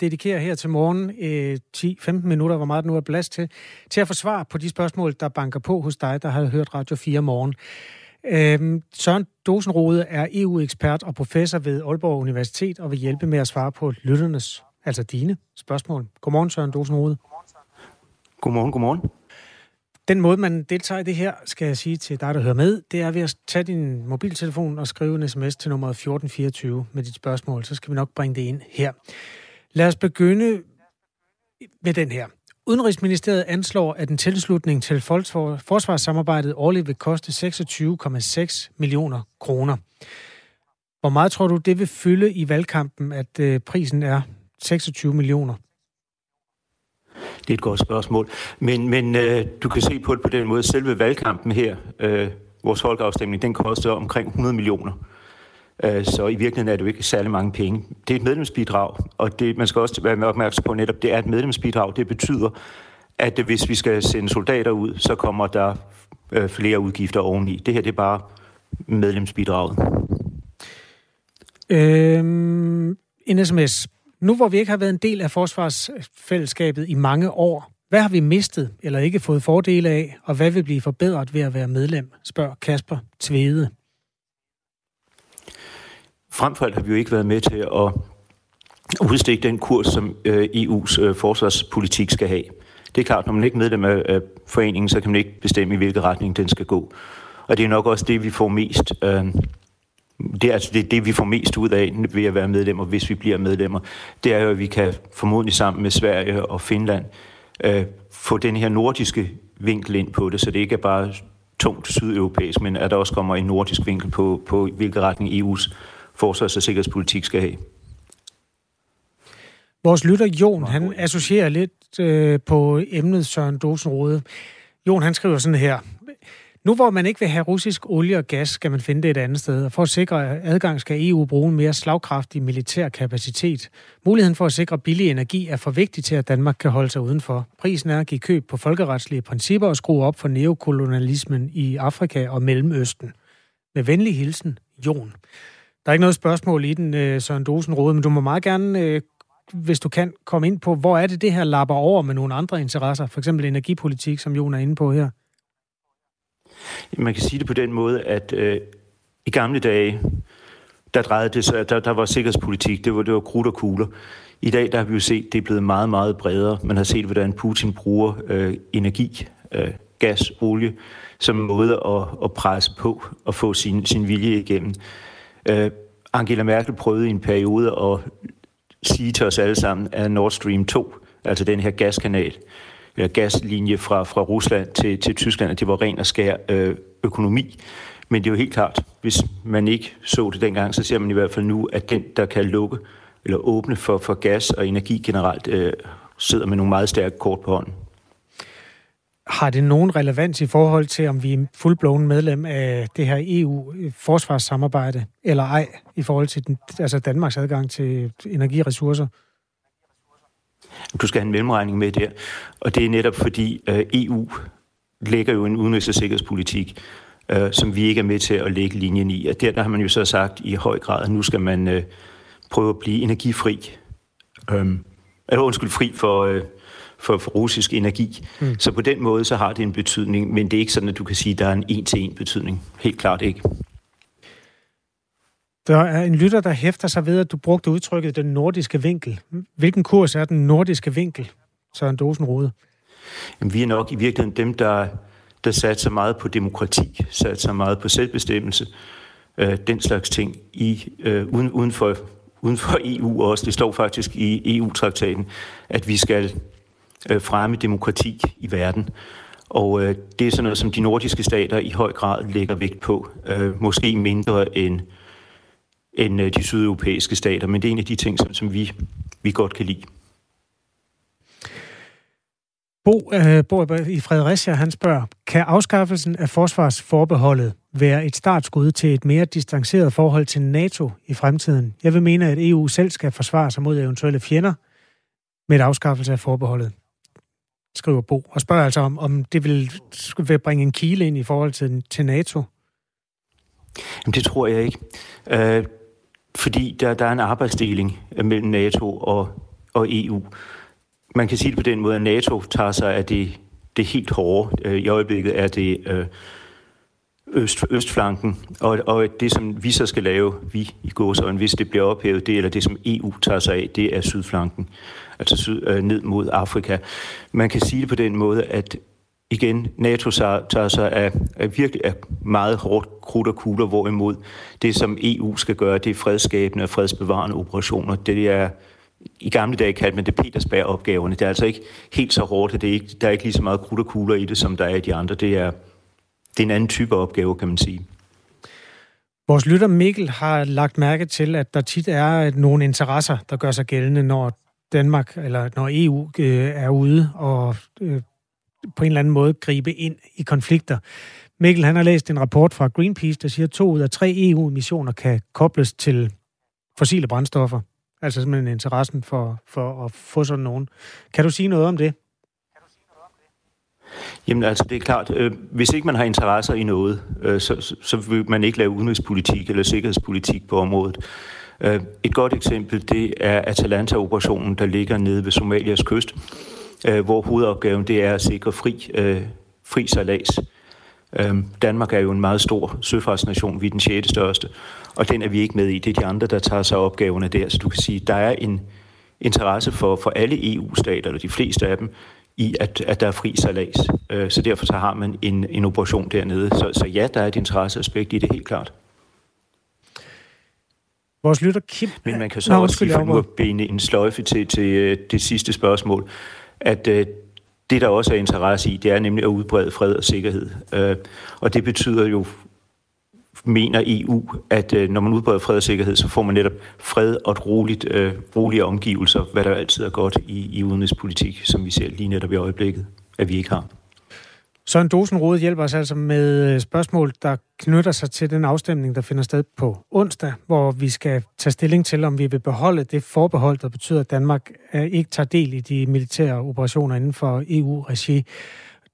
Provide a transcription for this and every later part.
dedikere her til morgen øh, 10-15 minutter, hvor meget nu er plads til, til at få svar på de spørgsmål, der banker på hos dig, der har hørt Radio 4 morgen. Øh, Søren Dosenrode er EU-ekspert og professor ved Aalborg Universitet og vil hjælpe med at svare på lytternes, altså dine, spørgsmål. Godmorgen, Søren Dosenrode. Godmorgen, godmorgen. Den måde, man deltager i det her, skal jeg sige til dig, der hører med, det er ved at tage din mobiltelefon og skrive en sms til nummer 1424 med dit spørgsmål. Så skal vi nok bringe det ind her. Lad os begynde med den her. Udenrigsministeriet anslår, at en tilslutning til forsvarssamarbejdet årligt vil koste 26,6 millioner kroner. Hvor meget tror du, det vil fylde i valgkampen, at øh, prisen er 26 millioner? Det er et godt spørgsmål. Men, men øh, du kan se på det på den måde. Selve valgkampen her, øh, vores folkeafstemning, den koster omkring 100 millioner. Øh, så i virkeligheden er det jo ikke særlig mange penge. Det er et medlemsbidrag, og det, man skal også være opmærksom på netop, det er et medlemsbidrag. Det betyder, at hvis vi skal sende soldater ud, så kommer der øh, flere udgifter oveni. Det her det er bare medlemsbidraget. Øhm, en sms. Nu hvor vi ikke har været en del af forsvarsfællesskabet i mange år, hvad har vi mistet eller ikke fået fordele af, og hvad vil blive forbedret ved at være medlem, spørger Kasper Tvede. Frem for alt har vi jo ikke været med til at udstikke den kurs, som øh, EU's øh, forsvarspolitik skal have. Det er klart, når man ikke er medlem af foreningen, så kan man ikke bestemme, i hvilken retning den skal gå. Og det er nok også det, vi får mest øh, det er altså det, det, vi får mest ud af ved at være medlemmer, hvis vi bliver medlemmer. Det er jo, at vi kan formodentlig sammen med Sverige og Finland øh, få den her nordiske vinkel ind på det, så det ikke er bare tungt sydeuropæisk, men at der også kommer en nordisk vinkel på, på hvilken retning EU's forsvars- og sikkerhedspolitik skal have. Vores lytter Jon, han associerer lidt øh, på emnet Søren Dosenrode. Jon, han skriver sådan her. Nu hvor man ikke vil have russisk olie og gas, skal man finde det et andet sted. Og for at sikre adgang skal EU bruge en mere slagkraftig militær kapacitet. Muligheden for at sikre billig energi er for vigtig til, at Danmark kan holde sig udenfor. Prisen er at give køb på folkeretslige principper og skrue op for neokolonialismen i Afrika og Mellemøsten. Med venlig hilsen, Jon. Der er ikke noget spørgsmål i den, øh, Søren Søren Dosenrode, men du må meget gerne, øh, hvis du kan, komme ind på, hvor er det, det her lapper over med nogle andre interesser, for eksempel energipolitik, som Jon er inde på her. Man kan sige det på den måde, at øh, i gamle dage, der drejede det sig, der, der var sikkerhedspolitik, det var, det var krudt og kugler. I dag der har vi jo set, det er blevet meget, meget bredere. Man har set, hvordan Putin bruger øh, energi, øh, gas, olie, som en måde at, at presse på og få sin, sin vilje igennem. Øh, Angela Merkel prøvede i en periode at sige til os alle sammen, at Nord Stream 2, altså den her gaskanal, eller gaslinje fra, fra Rusland til, til Tyskland, at det var ren og skær øh, økonomi. Men det er jo helt klart, hvis man ikke så det dengang, så ser man i hvert fald nu, at den, der kan lukke eller åbne for, for gas og energi generelt, øh, sidder med nogle meget stærke kort på hånden. Har det nogen relevans i forhold til, om vi er fuldblåen medlem af det her EU-forsvarssamarbejde, eller ej, i forhold til den, altså Danmarks adgang til energiressourcer? Du skal have en mellemregning med der. Og det er netop fordi øh, EU lægger jo en udenrigs- og sikkerhedspolitik, uh, som vi ikke er med til at lægge linjen i. Og der, der har man jo så sagt i høj grad, at nu skal man uh, prøve at blive energifri. Um, eller undskyld, fri for... Uh, for, for russisk energi. Mm. Så på den måde så har det en betydning, men det er ikke sådan, at du kan sige, at der er en en-til-en betydning. Helt klart ikke. Der er en lytter, der hæfter sig ved, at du brugte udtrykket den nordiske vinkel. Hvilken kurs er den nordiske vinkel, Søren Dosenrode? Jamen, vi er nok i virkeligheden dem, der, der satser meget på demokrati, satser meget på selvbestemmelse, øh, den slags ting i, øh, uden, uden, for, uden for EU også. Det står faktisk i EU-traktaten, at vi skal øh, fremme demokrati i verden. Og øh, det er sådan noget, som de nordiske stater i høj grad lægger vægt på. Øh, måske mindre end, end øh, de sydeuropæiske stater, men det er en af de ting, som, som vi, vi godt kan lide. Bo, øh, Bo i Fredericia, han spørger, kan afskaffelsen af forsvarsforbeholdet være et startskud til et mere distanceret forhold til NATO i fremtiden? Jeg vil mene, at EU selv skal forsvare sig mod eventuelle fjender med et afskaffelse af forbeholdet skriver Bo, og spørger altså, om, om det vil, vil bringe en kile ind i forhold til, til NATO. Jamen, det tror jeg ikke. Øh, fordi der, der er en arbejdsdeling øh, mellem NATO og og EU. Man kan sige det på den måde, at NATO tager sig af det, det helt hårde. Øh, I øjeblikket er det øh, øst, østflanken, og, og det, som vi så skal lave, vi i gåsøjne, hvis det bliver ophævet, det eller det, som EU tager sig af, det er sydflanken, altså syd, øh, ned mod Afrika. Man kan sige det på den måde, at igen, NATO tager sig af, af virkelig af meget hårdt krudt og kugler, hvorimod det, som EU skal gøre, det er fredskabende og fredsbevarende operationer. Det er i gamle dage kaldte man det Petersberg-opgaverne. Det er altså ikke helt så hårdt, at det er ikke, der er ikke lige så meget krudt og kugler i det, som der er i de andre. Det er, det er en anden type opgave, kan man sige. Vores lytter Mikkel har lagt mærke til, at der tit er nogle interesser, der gør sig gældende, når Danmark eller når EU øh, er ude og øh, på en eller anden måde gribe ind i konflikter. Mikkel han har læst en rapport fra Greenpeace, der siger, at to ud af tre EU-missioner kan kobles til fossile brændstoffer. Altså simpelthen interessen for, for at få sådan nogen. Kan du sige noget om det? Jamen altså, det er klart, øh, hvis ikke man har interesser i noget, øh, så, så, så vil man ikke lave udenrigspolitik eller sikkerhedspolitik på området. Øh, et godt eksempel, det er Atalanta-operationen, der ligger nede ved Somalias kyst, øh, hvor hovedopgaven det er at sikre fri, øh, fri salas. Øh, Danmark er jo en meget stor søfartsnation, vi er den sjette største, og den er vi ikke med i. Det er de andre, der tager sig opgaverne der, så du kan sige, der er en interesse for, for alle EU-stater, eller de fleste af dem, i, at, at der er fri salas. Øh, så derfor så har man en, en operation dernede. Så, så ja, der er et interesseaspekt i det helt klart. Vores lytter Kim... Men man kan så Nå, også lige for nu at bene en sløjfe til, til øh, det sidste spørgsmål, at uh, det, der også er interesse i, det er nemlig at udbrede fred og sikkerhed. Uh, og det betyder jo mener EU, at øh, når man udbreder fred og sikkerhed, så får man netop fred og et roligt, øh, rolige omgivelser, hvad der altid er godt i, i udenrigspolitik, som vi ser lige netop i øjeblikket, at vi ikke har. Søren Dosenrode hjælper os altså med øh, spørgsmål, der knytter sig til den afstemning, der finder sted på onsdag, hvor vi skal tage stilling til, om vi vil beholde det forbehold, der betyder, at Danmark øh, ikke tager del i de militære operationer inden for EU-regi.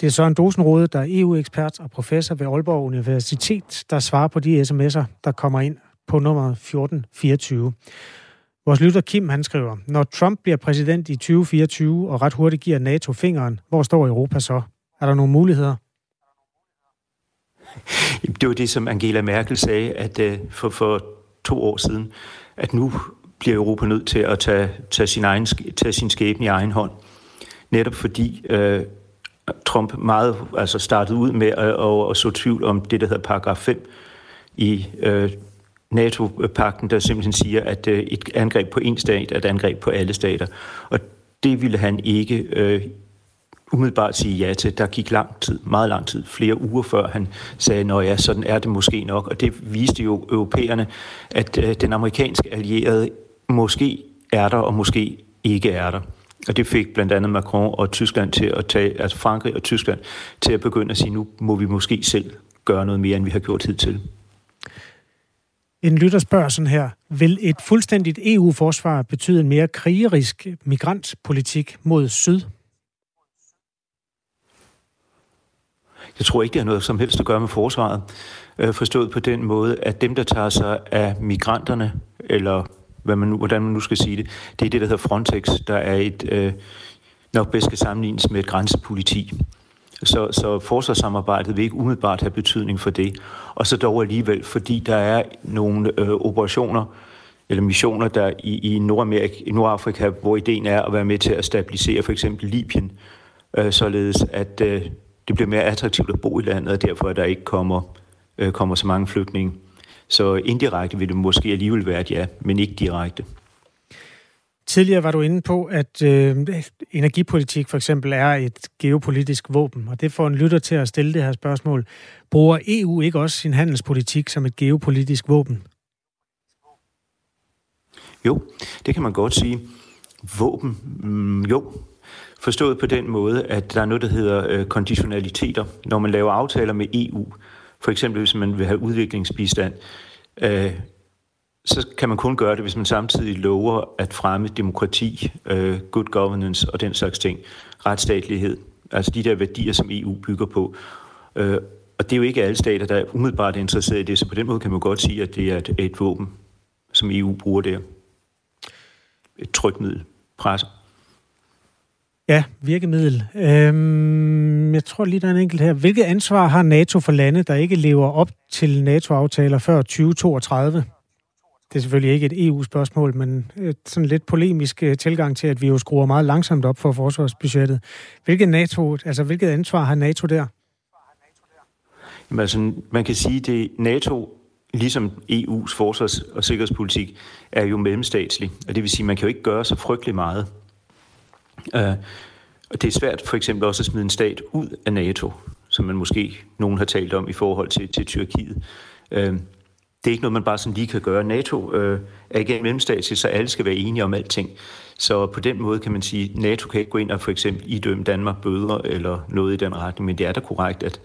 Det er Søren Dosenrode, der er EU-ekspert og professor ved Aalborg Universitet, der svarer på de sms'er, der kommer ind på nummer 1424. Vores lytter Kim, han skriver, når Trump bliver præsident i 2024 og ret hurtigt giver NATO fingeren, hvor står Europa så? Er der nogle muligheder? Det var det, som Angela Merkel sagde at øh, for, for to år siden, at nu bliver Europa nødt til at tage, tage, sin, egen, tage sin skæbne i egen hånd. Netop fordi øh, Trump meget altså startede ud med at, at, at så tvivl om det, der hedder paragraf 5 i øh, NATO-pakten, der simpelthen siger, at øh, et angreb på en stat er et angreb på alle stater. Og det ville han ikke øh, umiddelbart sige ja til. Der gik lang tid, meget lang tid, flere uger før han sagde, at ja, sådan er det måske nok. Og det viste jo europæerne, at øh, den amerikanske allierede måske er der, og måske ikke er der. Og det fik blandt andet Macron og Tyskland til at tage, altså Frankrig og Tyskland, til at begynde at sige, nu må vi måske selv gøre noget mere, end vi har gjort hidtil. En lytter spørger sådan her. Vil et fuldstændigt EU-forsvar betyde en mere krigerisk migrantpolitik mod syd? Jeg tror ikke, det har noget som helst at gøre med forsvaret. Øh, forstået på den måde, at dem, der tager sig af migranterne, eller hvad man nu, hvordan man nu skal sige det, det er det, der hedder Frontex, der er et, øh, nok bedst skal sammenlignes med et grænsepoliti. Så, så forsvarssamarbejdet vil ikke umiddelbart have betydning for det. Og så dog alligevel, fordi der er nogle øh, operationer, eller missioner der i, i Nordamerika, i Nordafrika, hvor ideen er at være med til at stabilisere for eksempel Libyen, øh, således at øh, det bliver mere attraktivt at bo i landet, og derfor at der ikke kommer, øh, kommer så mange flygtninge. Så indirekte vil det måske alligevel være et ja, men ikke direkte. Tidligere var du inde på, at øh, energipolitik for eksempel er et geopolitisk våben, og det får en lytter til at stille det her spørgsmål. Bruger EU ikke også sin handelspolitik som et geopolitisk våben? Jo, det kan man godt sige. Våben, mm, jo. Forstået på den måde, at der er noget, der hedder øh, konditionaliteter. Når man laver aftaler med EU, for eksempel hvis man vil have udviklingsbistand, øh, så kan man kun gøre det, hvis man samtidig lover at fremme demokrati, øh, good governance og den slags ting. Retsstatlighed, altså de der værdier, som EU bygger på. Øh, og det er jo ikke alle stater, der er umiddelbart interesseret i det, så på den måde kan man godt sige, at det er et, et våben, som EU bruger der. Et trykmiddel presser. Ja, virkemiddel. Øhm, jeg tror lige, der er en enkelt her. Hvilket ansvar har NATO for lande, der ikke lever op til NATO-aftaler før 2032? Det er selvfølgelig ikke et EU-spørgsmål, men et sådan lidt polemisk øh, tilgang til, at vi jo skruer meget langsomt op for forsvarsbudgettet. Hvilket, NATO, altså, hvilket ansvar har NATO der? Jamen, altså, man kan sige, at NATO, ligesom EU's forsvars- og sikkerhedspolitik, er jo mellemstatslig. Og det vil sige, at man kan jo ikke gøre så frygtelig meget. Øh, og det er svært for eksempel også at smide en stat ud af NATO, som man måske nogen har talt om i forhold til, til Tyrkiet. Øh, det er ikke noget, man bare sådan lige kan gøre. NATO øh, er ikke en mellemstatslig, så alle skal være enige om alting. Så på den måde kan man sige, at NATO kan ikke gå ind og for eksempel idømme Danmark bøder eller noget i den retning, men det er da korrekt, at,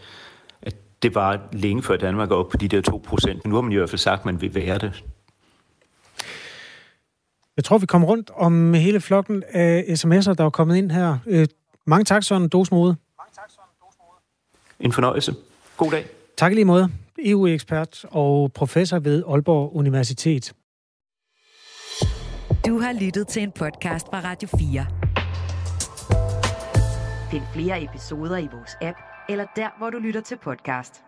at det var længe før Danmark er op på de der 2 procent. Nu har man i hvert fald sagt, at man vil være det. Jeg tror, vi kommer rundt om hele flokken af sms'er, der er kommet ind her. Øh, mange tak, Søren Dosmode. En fornøjelse. God dag. Tak lige måde. EU-ekspert og professor ved Aalborg Universitet. Du har lyttet til en podcast fra Radio 4. Find flere episoder i vores app, eller der, hvor du lytter til podcast.